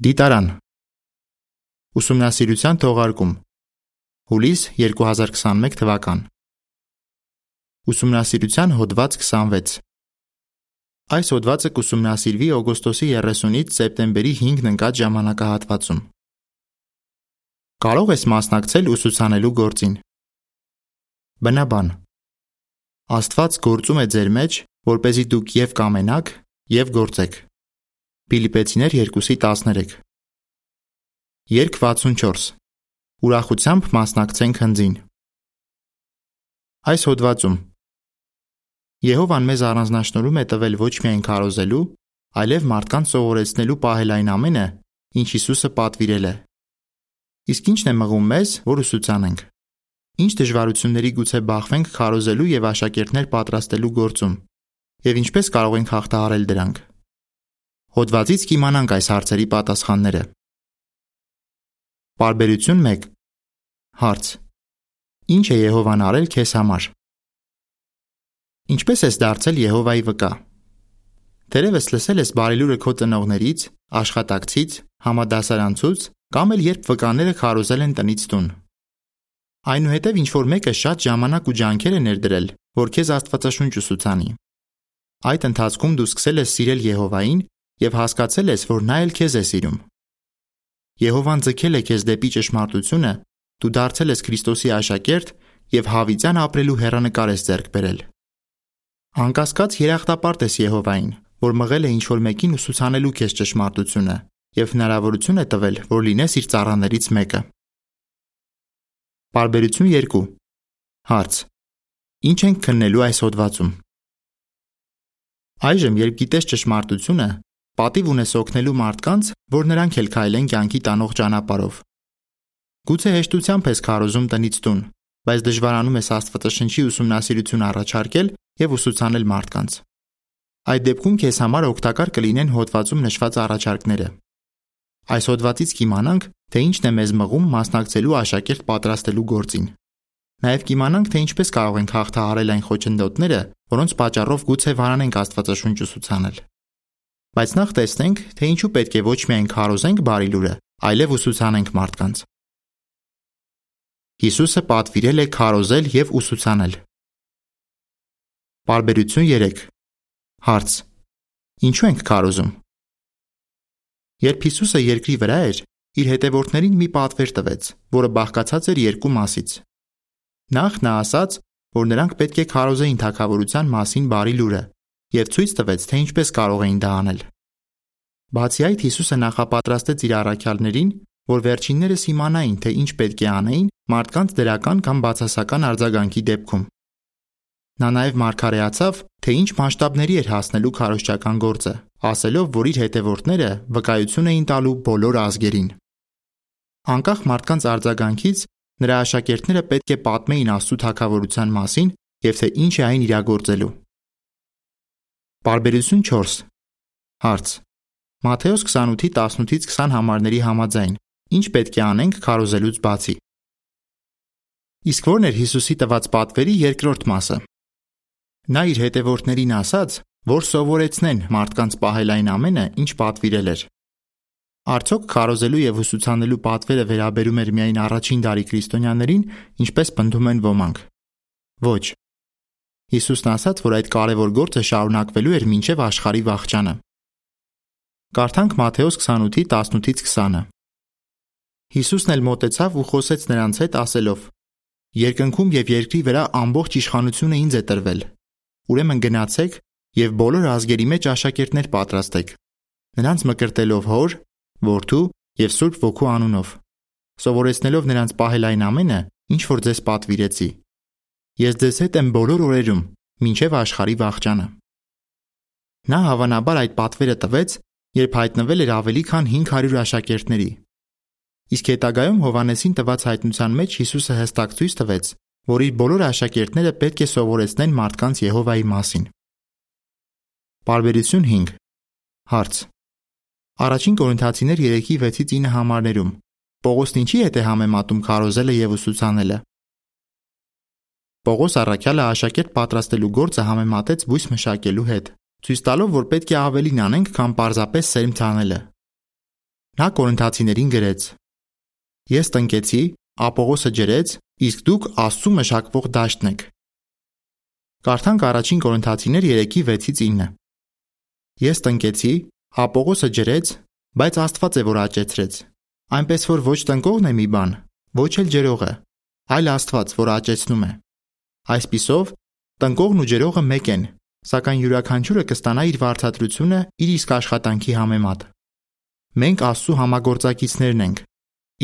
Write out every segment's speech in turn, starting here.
Դիտարան Ուսումնասիրության թողարկում. Հուլիս 2021 թվական Ուսումնասիրության հոդված 26 Այս հոդվածը կուսումնասիրվի օգոստոսի 30-ից սեպտեմբերի 5-ն ընկած ժամանակահատվածում։ Կարող ես մասնակցել ուսուցանելու գործին։ Բնաբան Աստված գործում է ձեր մեջ, որ เป զի դուք եւ կամենաք, եւ գործեք։ Փիլիպեցիներ 2:13 Երկ 64 Ուրախությամբ մասնակցենք հնձին Այս հոդվածում. Եհովան մեզ առանձնահատկորում է տվել ոչ միայն քարոզելու, այլև մարդկանց սովորեցնելու պահել այն ամենը, ինչ Հիսուսը պատվիրել է։ Իսկ ի՞նչն է մղում մեզ, որ ուսուցանենք։ Ինչ դժվարությունների գուցե բախվենք քարոզելու եւ աշակերտներ պատրաստելու գործում, եւ ինչպես կարող ենք հաղթահարել դրանք։ Հոդվածից կիմանանք այս հարցերի պատասխանները։ Պարբերություն 1 Հարց. Ինչ է Եհովան արել քեզ համար։ Ինչպես ես դարձել Եհովայի վկա։ Տերևս լսել ես բարելուրը քո ծնողներից, աշխատակցից, համադասարանցուց կամ էլ երբ վկաները քարոզել են տնից տուն։ Այնուհետև ինչ որ մեկը շատ ժամանակ ու ջանքեր է ներդրել, որ քեզ Աստվածաշունչ ուսուցանի։ Այդ ընթացքում դու սկսել ես սիրել Եհովային եւ հասկացել ես, որ նա էլ քեզ է սիրում։ Եհովան ձգել է քեզ դեպի ճշմարտությունը, դու դարձել ես Քրիստոսի աշակերտ եւ հավիտյան ապրելու հերանեկար ես ձեռք բերել։ Անկասկած երախտապարտ ես Եհովային, որ մղել է ինչ որ մեկին ուսուցանելու քեզ ճշմարտությունը եւ հնարավորություն է տվել, որ լինես իր ծառաներից մեկը։ Բարբերություն 2 Հարց. Ինչ ենք քննելու այս հոդվածում։ Այժմ, երբ գիտես ճշմարտությունը, պատիվ ունես օգնելու մարդկանց, որ նրանք էլ քայլեն կյանքի տանող ճանապարհով։ Գուցե հեշտությամբ ես քարոզում տնից տուն, բայց դժվարանում ես Աստվածաշնչի ուսումնասիրություն առաջարկել եւ ուսուցանել մարդկանց։ Այդ դեպքում քեզ համար օգտակար կլինեն հոդվածում նշված առաջարկները։ Այս հոդվածից կիմանանք, թե ինչն է մեզ մղում մասնակցելու աշակերտ պատրաստելու գործին։ Նաև կիմանանք, թե ինչպես կարող ենք հաղթահարել այն խոչընդոտները, որոնց պատճառով գուցե վարանենք Աստվածաշունչ ուսուցանել։ Բայց նախ տեսնենք, թե ինչու պետք է ոչ միայն քարոզենք բարի լուրը, այլև ուսուցանենք մարդկանց։ Հիսուսը պատվիրել է քարոզել եւ ուսուցանել։ Բարբերություն 3 Հարց. Ինչու ենք քարոզում։ Երբ Հիսուսը երկրի վրա էր, իր հետևորդներին մի պատվեր տվեց, որը բաղկացած էր երկու մասից։ Նախ նա ասաց, որ նրանք պետք է քարոզեին թակավորության մասին բարի լուրը, եւ ցույց տվեց, թե ինչպես կարող էին դա անել։ Բացի այդ Հիսուսը նախապատրաստեց իր առաքյալներին, որ վերջիններս իմանային, թե ինչ պետք է անեին մարդկանց դրական կամ բացասական արձագանքի դեպքում։ Նա նաև մարգարեացավ, թե ինչ մասշտաբների էր հասնելու քարոշչական գործը, ասելով, որ իր հետևորդները վկայություն էին տալու բոլոր ազգերին։ Անկախ մարդկանց արձագանքից նրա աշակերտները պետք է պատմեին Աստծո թակավորության մասին եւ թե ինչ է այն իրագործելու։ Պարբերություն 4 Հարց. Մատթեոս 28-ի 18-ից 20 համարների համաձայն ինչ պետք է անենք քարոզելուց բացի։ Իսկ ո՞րն էր Հիսուսի տված պատվերի երկրորդ մասը։ Նա իր հետևորդներին ասաց, որ սովորեցնեն մարդկանց պահել այն ամենը, ինչ պատվիրել էր։ Արդյոք քարոզելու եւ ուսուցանելու պատվերը վերաբերում էր միայն առաջին դարի քրիստոնյաներին, ինչպես պնդում են ոմանք։ Ոչ, Հիսուսն ասաց, որ այդ կարևոր գործը շարունակվելու էր մինչև աշխարհի վախճանը։ Կարդանք Մատթեոս 28-ի 18-ից 20-ը։ Հիսուսն էլ մոտեցավ ու խոսեց նրանց հետ ասելով. Երկնքում եւ երկրի վրա ամբողջ իշխանությունը ինձ է տրվել։ Ուրեմն գնացեք եւ բոլոր ազգերի մեջ աշակերտներ պատրաստեք։ Նրանց մկրտելով Հոր, Որդու եւ Սուրբ Ոգու անունով, սովորեցնելով նրանց պահել այն ամենը, ինչ որ ձեզ պատվիրեցի Ես ձեզ հետ եմ բոլոր օրերում, մինչև աշխարհի վախճանը։ Նա հավանաբար այդ պատվերը տվեց, երբ հայտնվել էր ավելի քան 500 աշակերտների։ Իսկ հետագայում Հովանեսին տված հայտնության մեջ Հիսուսը հստակ ցույց տվեց, որ իր բոլոր աշակերտները պետք է սովորեցնեն մարդկանց Եհովայի մասին։ Բարբերություն 5 Հարց. Առաջին Կորինթացիներ 3:6-ից 9 համարներում Պողոսն ինչի հետ է համեմատում քարոզելը եւ ուսուցանելը։ Պողոս առաքյալը աշակերտ պատրաստելու գործը համեմատեց բույս մշակելու հետ, ցույց տալով, որ պետք է ավելին անենք, քան պարզապես սերմ ցանելը։ Նա Կորինթացիներին գրեց. Ես տնկեցի, Ապողոսը ջրեց, իսկ դուք Աստծու մշակվող դաշտն եք։ Կարդանք առաջին Կորինթացիներ 3:6-ից 9։ Ես տնկեցի, Ապողոսը ջրեց, բայց Աստված է որ աճեցրեց։ Այնպես որ ոչ տնկողն է մի բան, ոչ էլ ջրողը, այլ Աստված, որ աճեցնում է։ Այսպիսով, տնկողն ու ջրողը մեկ են, սակայն յուրաքանչյուրը կստանա իր վարձատրությունը իր իսկ աշխատանքի համեմատ։ Մենք Աստծո համագործակիցներն ենք,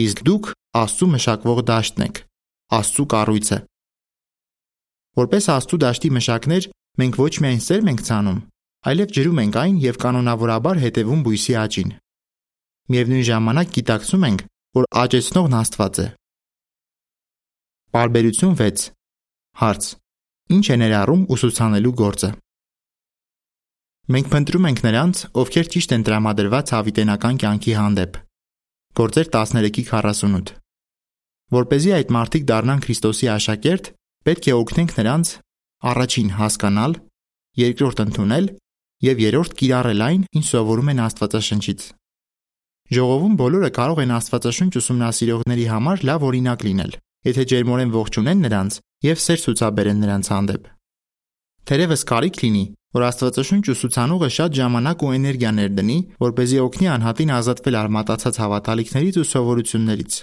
իսկ դուք Աստծո մշակվող դաշտն եք, Աստծո կառույցը։ Որպես Աստծո դաշտի մշակներ, մենք ոչ միայն սերմ ենք ցանում, այլև ջրում ենք այն եւ կանոնավորաբար հետևում բույսի աճին։ Միևնույն ժամանակ գիտակցում ենք, որ աճեցնողն Աստված է։ Բարբերություն 6 Հարց. Ինչ է ներառում ուսուցանելու գործը։ Մենք փնտրում ենք նրանց, ովքեր ճիշտ են տրամադրված հավիտենական կյանքի հանդեպ։ Գործեր 13:48 Որ เป զի այդ մարդիկ դառնան Քրիստոսի աշակերտ, պետք է օգնենք նրանց առաջին հասկանալ, երկրորդ ընդունել եւ երրորդ կիրառել այն, ինչ սովորում են Աստվածաշնչից։ Ժողովում բոլորը կարող են Աստվածաշունչ ուսումնասիրողների համար լավ օրինակ լինել, եթե ջերմորեն ողջունեն նրանց եւ սեր ցուցաբերեն նրանց հանդեպ։ Թերևս կարիք լինի, որ Աստվածաշունչ ուսուցանողը շատ ժամանակ ու էներգիա ներդնի, որ เป զի օգնի անհատին ազատվել արմատացած հավատալիքներից ու սովորություններից։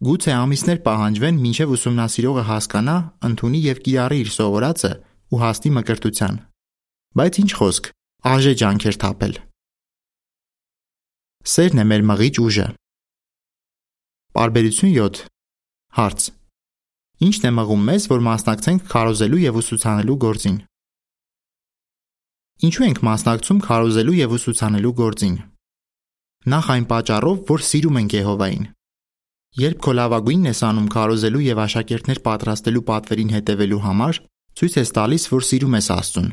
Գուցե ամիսներ պահանջվեն, մինչև ուսումնասիրողը հասկանա, ընդունի եւ կիրառի իր սովորածը ու հասնի մկրտության։ Բայց ինչ խոսք, արժե ջանքեր թափել։ Սերն է մեր մղիչ ուժը։ Բարբերություն 7 Հարց. Ինչն է մղում մեզ, որ մասնակցենք քարոզելու եւ ուսուցանելու գործին։ Ինչու ենք մասնակցում քարոզելու եւ ուսուցանելու գործին։ Նախ այն պատճառով, որ սիրում ենք Եհովային։ Երբ քո լավագույնն ես անում քարոզելու եւ աշակերտներ պատրաստելու պատվերին հետևելու համար, ցույց ես տալիս, որ սիրում ես Աստծուն։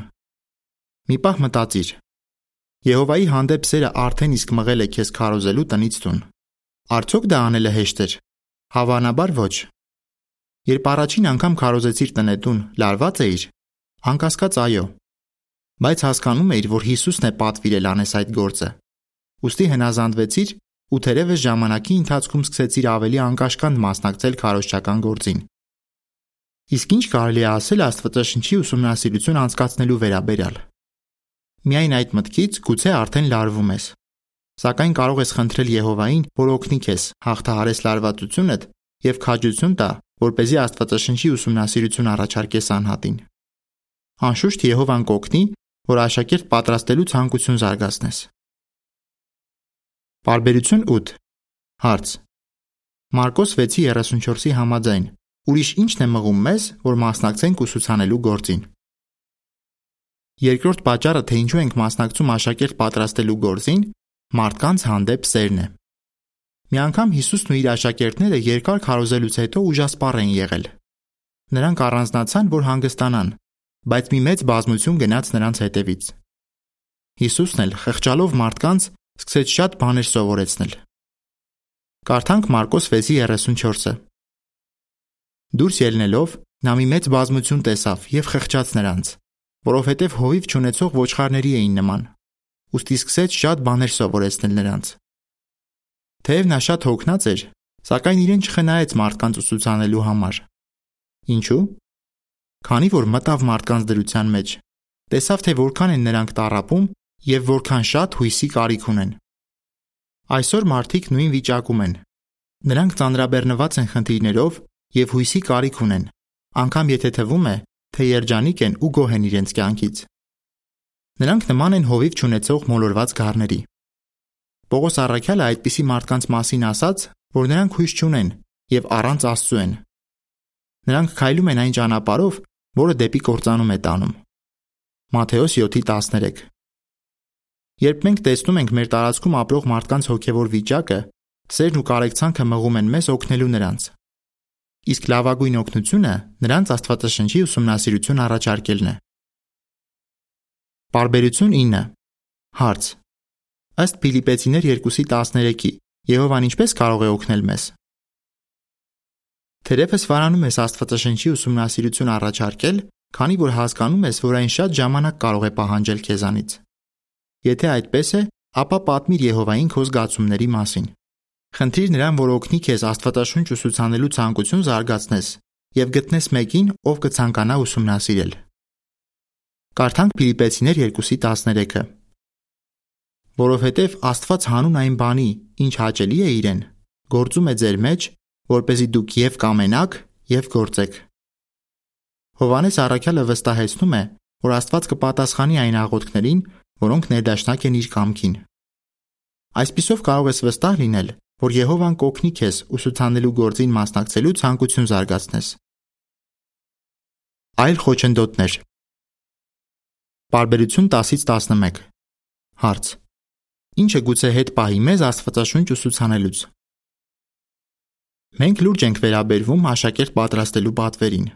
Մի պահ մտածիր, Եհովայի հանդեպ սերը արդեն իսկ մղել է քեզ քարոզելու տնից տուն։ Արդյոք դա անելը հեշտ էր։ Հավանաբար ոչ։ Երբ առաջին անգամ քարոզեցիր տնետուն, լարված էիր։ Անկասկած այո։ Բայց հասկանում էիր, որ Հիսուսն է պատվիրել անես այդ գործը։ Ոստի հնազանդվեցիր ու թերևս ժամանակի ընթացքում սկսեցիր ավելի անկաշկանդ մասնակցել քարոզչական գործին։ Իսկ ինչ կարելի է ասել Աստվածաշնչի ուսումնասիրություն անցկացնելու վերաբերյալ։ Միայն այդ մտքից գուցե արդեն լարվում ես։ Սակայն կարող ես խնդրել Եհովային, որ օգնի քեզ հաղթահարես լարվածությունդ եւ քաջություն տա, որ เป զի Աստվածաշնչի ուսումնասիրություն առաջարկես անհատին։ Անշուշտ Եհովան կօգնի, որ աշակերտ պատրաստելու ցանկություն զարգացնես։ Բարբերություն 8 Հարց. Մարկոս 6:34-ի համաձայն ուրիշ ի՞նչն է մղում մեզ, որ մասնակցենք ուսուցանելու գործին։ Երկրորդ պատճառը, թե ինչու ենք մասնակցում աշակերտ պատրաստելու գործին, մարդկանց հանդեպ սերն է։ Մի անգամ Հիսուսն ու իր աշակերտները երկար քարոզելուց հետո ուժասպառ են եղել։ Նրանք առանձնացան, որ հանգստանան, բայց մի մեծ բազմություն գնաց նրանց հետևից։ Հիսուսն էլ խղճալով մարդկանց սկսեց շատ բաներ սովորեցնել։ Կարդանք Մարկոս 6:34-ը։ Դուրս ելնելով նա մի մեծ բազմություն տեսավ եւ խղճաց նրանց, որովհետև հովիվ չունեցող ոչխարների էին նման։ Ոստի սկսեց շատ բաներ սովորեցնել նրանց։ Թեև նա շատ հոգնած էր, սակայն իրեն չխնայեց մարդկանց ուսուցանելու համար։ Ինչու՞։ Քանի որ մտավ մարդկանց դրության մեջ, տեսավ թե որքան են նրանք տարապում եւ որքան շատ հույսի կարիք ունեն։ Այսօր մարդիկ նույն վիճակում են։ Նրանք ծանրաբեռնված են խնդիրներով եւ հույսի կարիք ունեն, անկամ եթե թվում է, թե երջանիկ են ու գոհ են իրենց կյանքից։ Նրանք նման են հովիվ ճանաչող մոլորված գառների։ Պողոս Առաքյալը այդպիսի մարդկանց մասին ասաց, որ նրանք հույս չունեն եւ առանց Աստծու են։ Նրանք քայլում են այն ճանապարհով, որը դեպի կործանում է տանում։ Մատթեոս 7:13 Երբ մենք տեսնում ենք մեր տարածքում ապրող մարդկանց հոգևոր վիճակը, սերն ու կարեկցանքը մղում են մեզ օգնելու նրանց իսկ լավագույն օգնությունը նրանց Աստվածաշնչի ուսումնասիրություն առաջարկելն է։ Բարբերություն 9 Հարց. Ըստ Ֆիլիպեցիներ 2:13-ի Եհովան ինչպես կարող է օգնել մեզ։ Թերևս վարանում ես Աստվածաշնչի ուսումնասիրություն առաջարկել, քանի որ հասկանում ես, որ այն շատ ժամանակ կարող է պահանջել քեզանից։ Եթե այդպես է, ապա պատմիր Եհովային քո զգացումների մասին։ Խնդրիր նրան, որ օգնի քեզ Աստվածաշունչ ուսուցանելու ցանկություն զարգացնես եւ գտնես մեկին, ով կցանկանա ուսումնասիրել։ Կարդանք Ֆիլիպեցիներ 2:13-ը։ Որովհետև Աստված հանուն այն բանի, ինչ հաճելի է իրեն, գործում է ձեր մեջ, որ เป զի դուք եւ կամենաք, եւ գործեք։ Հովանես Արաքյալը վստահեցնում է, որ Աստված կպատասխանի այն աղոթքներին, որոնք ներդաշնակ են իր կամքին։ Այսպիսով կարող ես վստահ լինել, որ Եհովան կօգնի քեզ ուսուցանելու գործին մասնակցելու ցանկություն զարգացնես։ Այլ խոչընդոտներ Բարբերություն 10-ից 11 Հարց. Ինչը գուցե հետ պահի մեզ Աստվածաշունչ ուսուցանելուց։ Մենք լուրջ ենք վերաբերվում աշակերտ պատրաստելու պատվերին։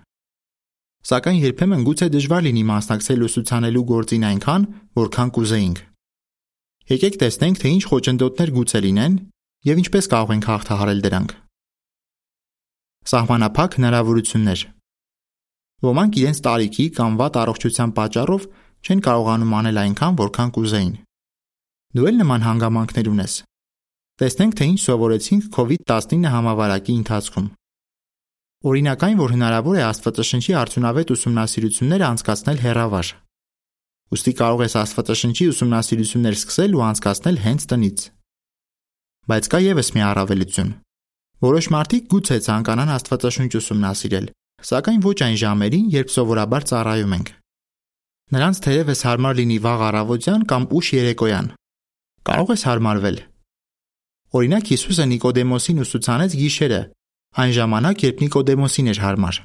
Սակայն երբեմն գուցե դժվար լինի մասնակցել ուսուցանելու գործին այնքան, որքան կուզեինք։ Եկեք տեսնենք, թե ինչ խոչընդոտներ գուցե լինեն եւ ինչպես կարող ենք հաղթահարել դրանք։ Սահմանափակ հնարավորություններ Ոմանք իրենց տարիքի կամ վատ առողջության պատճառով չեն կարողանում անել այնքան, որքան կուզեին։ Դու էլ նման հանգամանքներ ունես։ Տեսնենք, թե ինչ սովորեցինք COVID-19 համավարակի ընթացքում։ Օրինակ այն, որ հնարավոր է Աստվածաշնչի արդյունավետ ուսումնասիրությունները անցկացնել հեռավար։ Ոստի կարող ես Աստվածաշնչի ուսումնասիրություններ սկսել ու անցկացնել հենց տնից։ Բայց կա եւս մի առավելություն։ Որոշ մարդիկ գուցե ցանկանան Աստվածաշունչ ուսումնասիրել, սակայն ոչ այն ժամերին, երբ սովորաբար ծառայում ենք։ Նրանց թերևս հարմար լինի վաղ առավոտյան կամ ուշ երեկոյան։ Կարող ես հարմարվել։ Օրինակ Հիսուսը Նիկոդեմոսին ուսուցանեց գիշերը, այն ժամանակ, երբ Նիկոդեմոսին էր հարմար։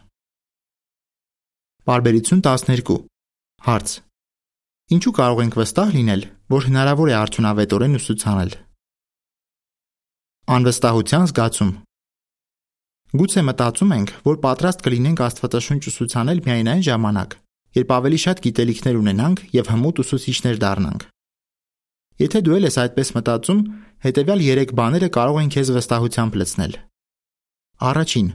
Բարբերություն 12 Հարց. Ինչու կարող ենք վստահ լինել, որ հնարավոր է արդյունավետորեն ուսուցանել։ Անվստահության զգացում Գուցե մտածում ենք, որ պատրաստ կլինենք Աստվածաշունչ ուսուցանել միայն այն ժամանակ, երբ ավելի շատ գիտելիքներ ունենանք եւ հմուտ ուսուցիչներ դառնանք։ Եթե դու ես այդպես մտածում, հետեւյալ 3 բաները կարող են քեզ վստահությամբ լցնել։ Առաջին.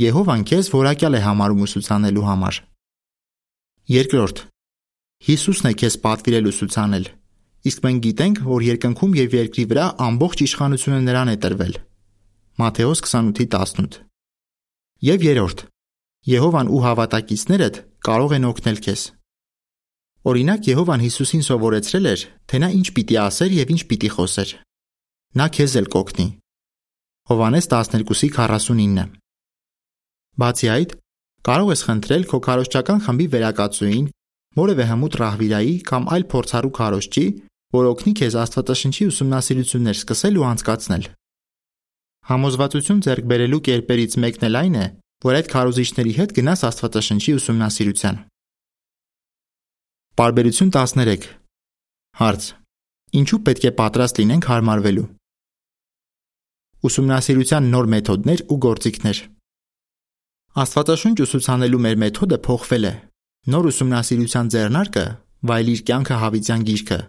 Եհովան քեզ որակյալ է համարում ուսուցանելու համար։ Երկրորդ. Հիսուսն է քեզ պատվիրել ուսուցանել։ Իսկ մենք գիտենք, որ երկնքում եւ երկրի վրա ամբողջ իշխանությունը նրան է տրվել։ Մատթեոս 28:18։ Եվ երրորդ. Եհովան ու հավատակիցներդ կարող են օգնել քեզ։ Օրինակ Եհովան Հիսուսին սովորեցրել էր, թե նա ինչ պիտի ասեր եւ ինչ պիտի խոսեր։ Նա քեզ էլ կօգնի։ Հովանես 12:49։ Բացի այդ, կարող ես խնդրել քո քարոշչական խմբի վերակացուին, որևէ հմուտ ռահվիրայի կամ այլ փորձառու քարոշչի, որ օգնի քեզ Աստվածաշնչի ուսումնասիրություններ սկսել ու անցկացնել։ Համոզվածություն ձեռք բերելու կերպերից մեկն էլ այն է, որ այդ քարոզիչների հետ գնաս Աստվածաշնչի ուսումնասիրության։ Բարբերություն 13 Հարց. Ինչու պետք է պատրաստ լինենք հարմարվելու։ Ուսումնասիրության նոր մեթոդներ ու գործիքներ։ Աստվածաշունչ ուսուցանելու մեր մեթոդը փոխվել է։ Նոր ուսումնասիրության ձեռնարկը, վայելիր կյանքը հավիտյան գիրքը,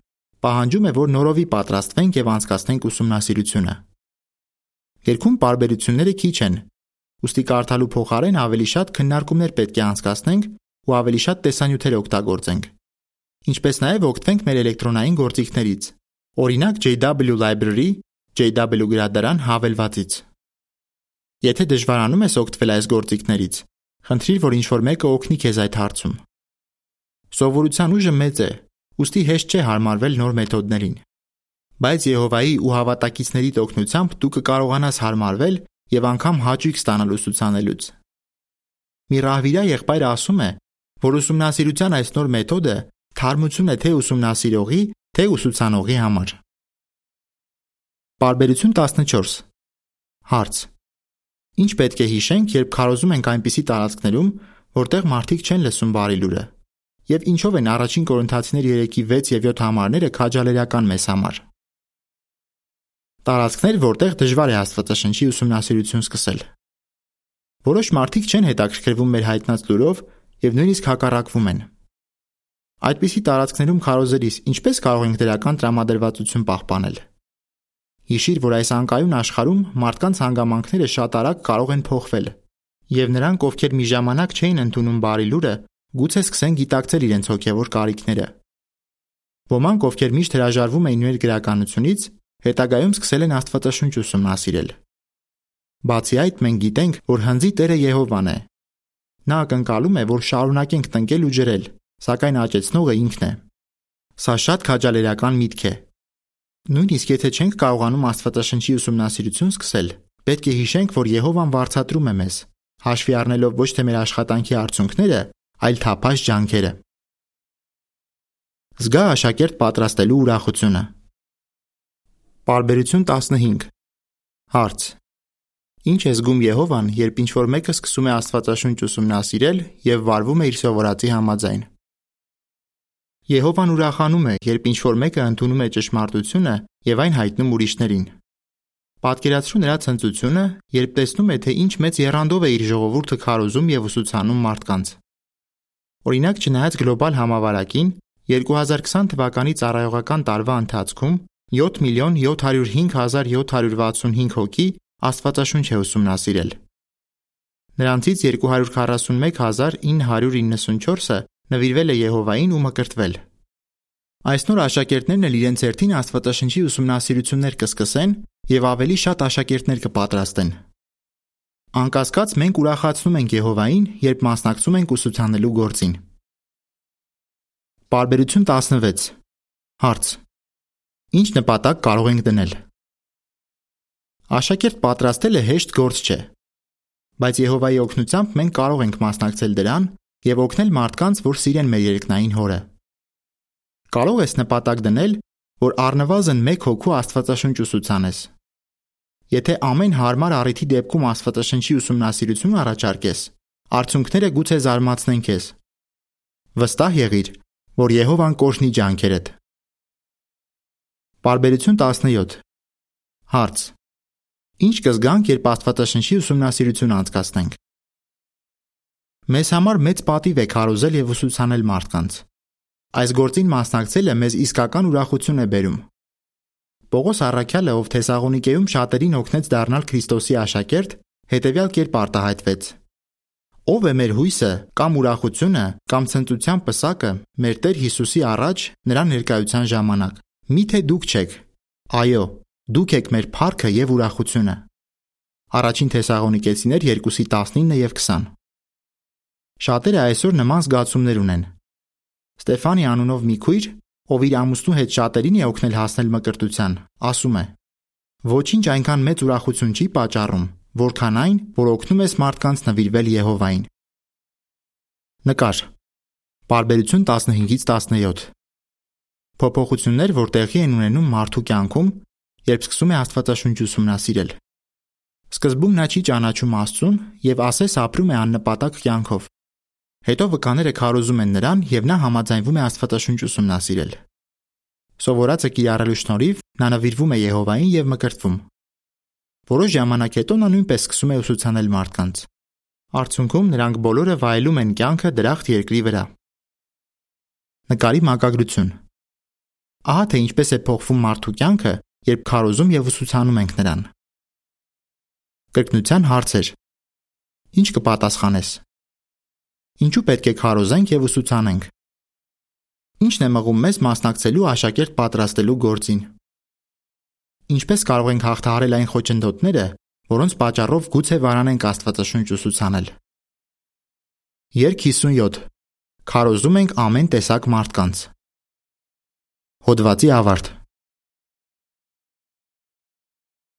պահանջում է, որ նորովի պատրաստվենք եւ անցկացնենք ուսումնասիրությունը։ Երկում բարբերությունները քիչ են, ուստի կարդալու փոխարեն ավելի շատ քննարկումներ պետք է անցկացնենք ու ավելի շատ տեսանյութեր օգտագործենք։ Ինչպես նաև օգտվենք մեր էլեկտրոնային գործիքներից։ Օրինակ JW Library, JW գրադարան հավելվածից։ Եթե դժվարանում ես օգտվել այս գործիքներից, խնդրիր, որ ինչ-որ մեկը օգնի քեզ այդ հարցում։ Սովորության ուժը մեծ է, ուստի հեշտ չէ հարմարվել նոր մեթոդներին բայց Եհովայի ու հավատակիցների օգնությամբ դու կկարողանաս հարմարվել եւ անգամ հաճույք ստանալ ուսուցանելուց։ Մի ռահվիրա եղբայրը ասում է, որ ուսումնասիրության այս նոր մեթոդը թարմություն է թե ուսումնասիրողի, թե ուսուցանողի համար։ Բարբերություն 14 Հարց. Ինչ պետք է հիշենք, երբ քարոզում ենք այնպիսի տարածքներում, որտեղ մարդիկ չեն լսում բարի լուրը։ Եվ ինչով են առաջին Կորինթացիներ 3-ի 6 եւ 7 համարները քաջալերական մեզ համար։ Տարածքներ, որտեղ դժվար է Աստվածաշնչի ուսումնասիրություն սկսել։ Որոշ մարդիկ չեն հետաքրքրվում մեր հայտնած լուրով եւ նույնիսկ հակառակվում են։ Այդպիսի տարածքներում քարոզելիս ինչպես կարող ենք դրական տրամադրվածություն պահպանել։ Հիշիր, որ այս անկայուն աշխարհում մարդկանց հանգամանքները շատ արագ կարող են փոխվել, եւ նրանք, ովքեր մի ժամանակ չէին ընդունում բարի լուրը, գուցե սկսեն գիտակցել իրենց հոգեվոր կարիքները։ Ոմանք, ովքեր միշտ հրաժարվում էին մեր գրականությունից, հետագայում սկսել են Աստվածաշունչ ուսումնասիրել։ Բացի այդ, մենք գիտենք, որ հնձի Տերը Եհովան է։ Նա ակնկալում է, որ շարունակենք տնկել ու ջրել, սակայն աճեցնողը ինքն է։ Սա շատ քաջալերական միտք է։ Նույնիսկ եթե չենք կարողանում Աստվածաշնչի ուսումնասիրություն սկսել, պետք է հիշենք, որ Եհովան վարձատրում է մեզ, հաշվի առնելով ոչ թե մեր աշխատանքի արդյունքները, այլ թափած ջանքերը։ Զգա աշակերտ պատրաստելու ուրախությունը։ Պարբերություն 15 Հարց. Ինչ է զգում Եհովան, երբ ինչ-որ մեկը սկսում է Աստվածաշունչ ուսումնասիրել եւ վարվում է իր սովորածի համաձայն։ Եհովան ուրախանում է, երբ ինչ-որ մեկը ընդունում է ճշմարտությունը եւ այն հայտնում ուրիշներին։ Պատկերացրու նրա ցնծությունը, երբ տեսնում է, թե ինչ մեծ երանդով է իր ժողովուրդը քարոզում եւ ուսուցանում մարդկանց։ Օրինակ, չնայած գլոբալ համավարակին, 2020 թվականի ծառայողական տարվա ընթացքում 7 միլիոն 705 հազար 765 հոգի Աստվածաշունչ է ուսումնասիրել։ Նրանցից 241994-ը նվիրվել է Եհովային ու մկրտվել։ Այսօր աշակերտներն էլ իրենց հերթին Աստվածաշնչի ուսումնասիրություններ կսկսեն եւ ավելի շատ աշակերտներ կպատրաստեն։ Անկասկած մենք ուրախացնում ենք Եհովային, երբ մասնակցում ենք ուսուցանելու գործին։ Բարբերություն 16 Հարց. Ինչ նպատակ կարող ենք դնել։ Աշակերտ պատրաստելը հեշտ գործ չէ։ Բայց Եհովայի օգնությամբ մենք կարող ենք մասնակցել դրան եւ օգնել մարդկանց, որ սիրեն մեր երկնային հորը։ Կարող ես նպատակ դնել, որ առնվազն 1 հոգու Աստվածաշունչ ուսուցանես։ Եթե ամեն հարմար առիթի դեպքում Աստվածաշնչի ուսումնասիրություն առաջարկես, արդյունքները գուցե զարմացնեն քեզ։ Վստահ եղիր, որ Եհովան կօրհնի ջանքերդ։ Բարբերություն 17 Հարց. Ինչ կզգանք, երբ Աստվածաշնչի ուսումնասիրություն անցկացնենք։ Մեզ համար մեծ պատիվ է քարոզել եւ ուսուցանել մարդկանց։ Այս գործին մասնակցելը մեզ իսկական ուրախություն է բերում։ Պողոս Առաքյալը, ով Թեսաղոնիկեում շատերին օգնեց դառնալ Քրիստոսի աշակերտ, հետևյալ կերպ արտահայտվեց. Ով է մեր հույսը կամ ուրախությունը կամ ցնծության պսակը մեր Տեր Հիսուսի առաջ նրա ներկայության ժամանակ։ Միթե դուք չեք։ Այո, Դուք եք մեր փառքը եւ ուրախությունը։ Առաջին Թեսաղոնիկեցիներ 2:19 եւ 20։ Շատերը այսօր նման զգացումներ ունեն։ Ստեֆանի անունով մի քույր, ով իր ամուսնու հետ շատերին է օգնել հասնել մկրտության, ասում է. Ոչինչ այնքան մեծ ուրախություն չի պատճառում, որքան այն, որ օգնում ես մարդկանց նվիրվել Եհովային։ Նկար։ Բարբերություն 15-ից 17։ Փոփոխություններ, որ տեղի են ունենում մարդու կյանքում, երբ սկսում է Աստվածաշունչ ուսումնասիրել։ Սկզբում նա չի ճանաչում Աստծուն եւ ասես ապրում է աննպատակ կյանքով։ Հետո վկաները քարոզում են նրան եւ նա համաձայնվում է Աստվածաշունչ ուսումնասիրել։ Սովորածը կիրառելու շնորհիվ նա նվիրվում է Եհովային եւ մկրտվում։ Որոշ ժամանակ հետո նա նույնպես սկսում է ուսուցանել մարդկանց։ Արդյունքում նրանք բոլորը վայելում են կյանքը դրախտ երկրի վրա։ Նկարի մակագրություն. Ահա թե ինչպես է փոխվում մարդու կյանքը, երբ քարոզում եւ ուսուցանում ենք նրան։ Կրկնության հարցեր։ Ինչ կպատասխանես։ Ինչու պետք է քարոզենք եւ ուսուցանենք։ Ինչն է մղում մեզ մասնակցելու աշակերտ պատրաստելու գործին։ Ինչպես կարող ենք հաղթահարել այն խոչընդոտները, որոնց պատճառով գուցե վարանենք Աստվածաշունչ ուսուցանել։ Երկ 57 Քարոզում ենք ամեն տեսակ մարդկանց։ Հոդվացի ավարտ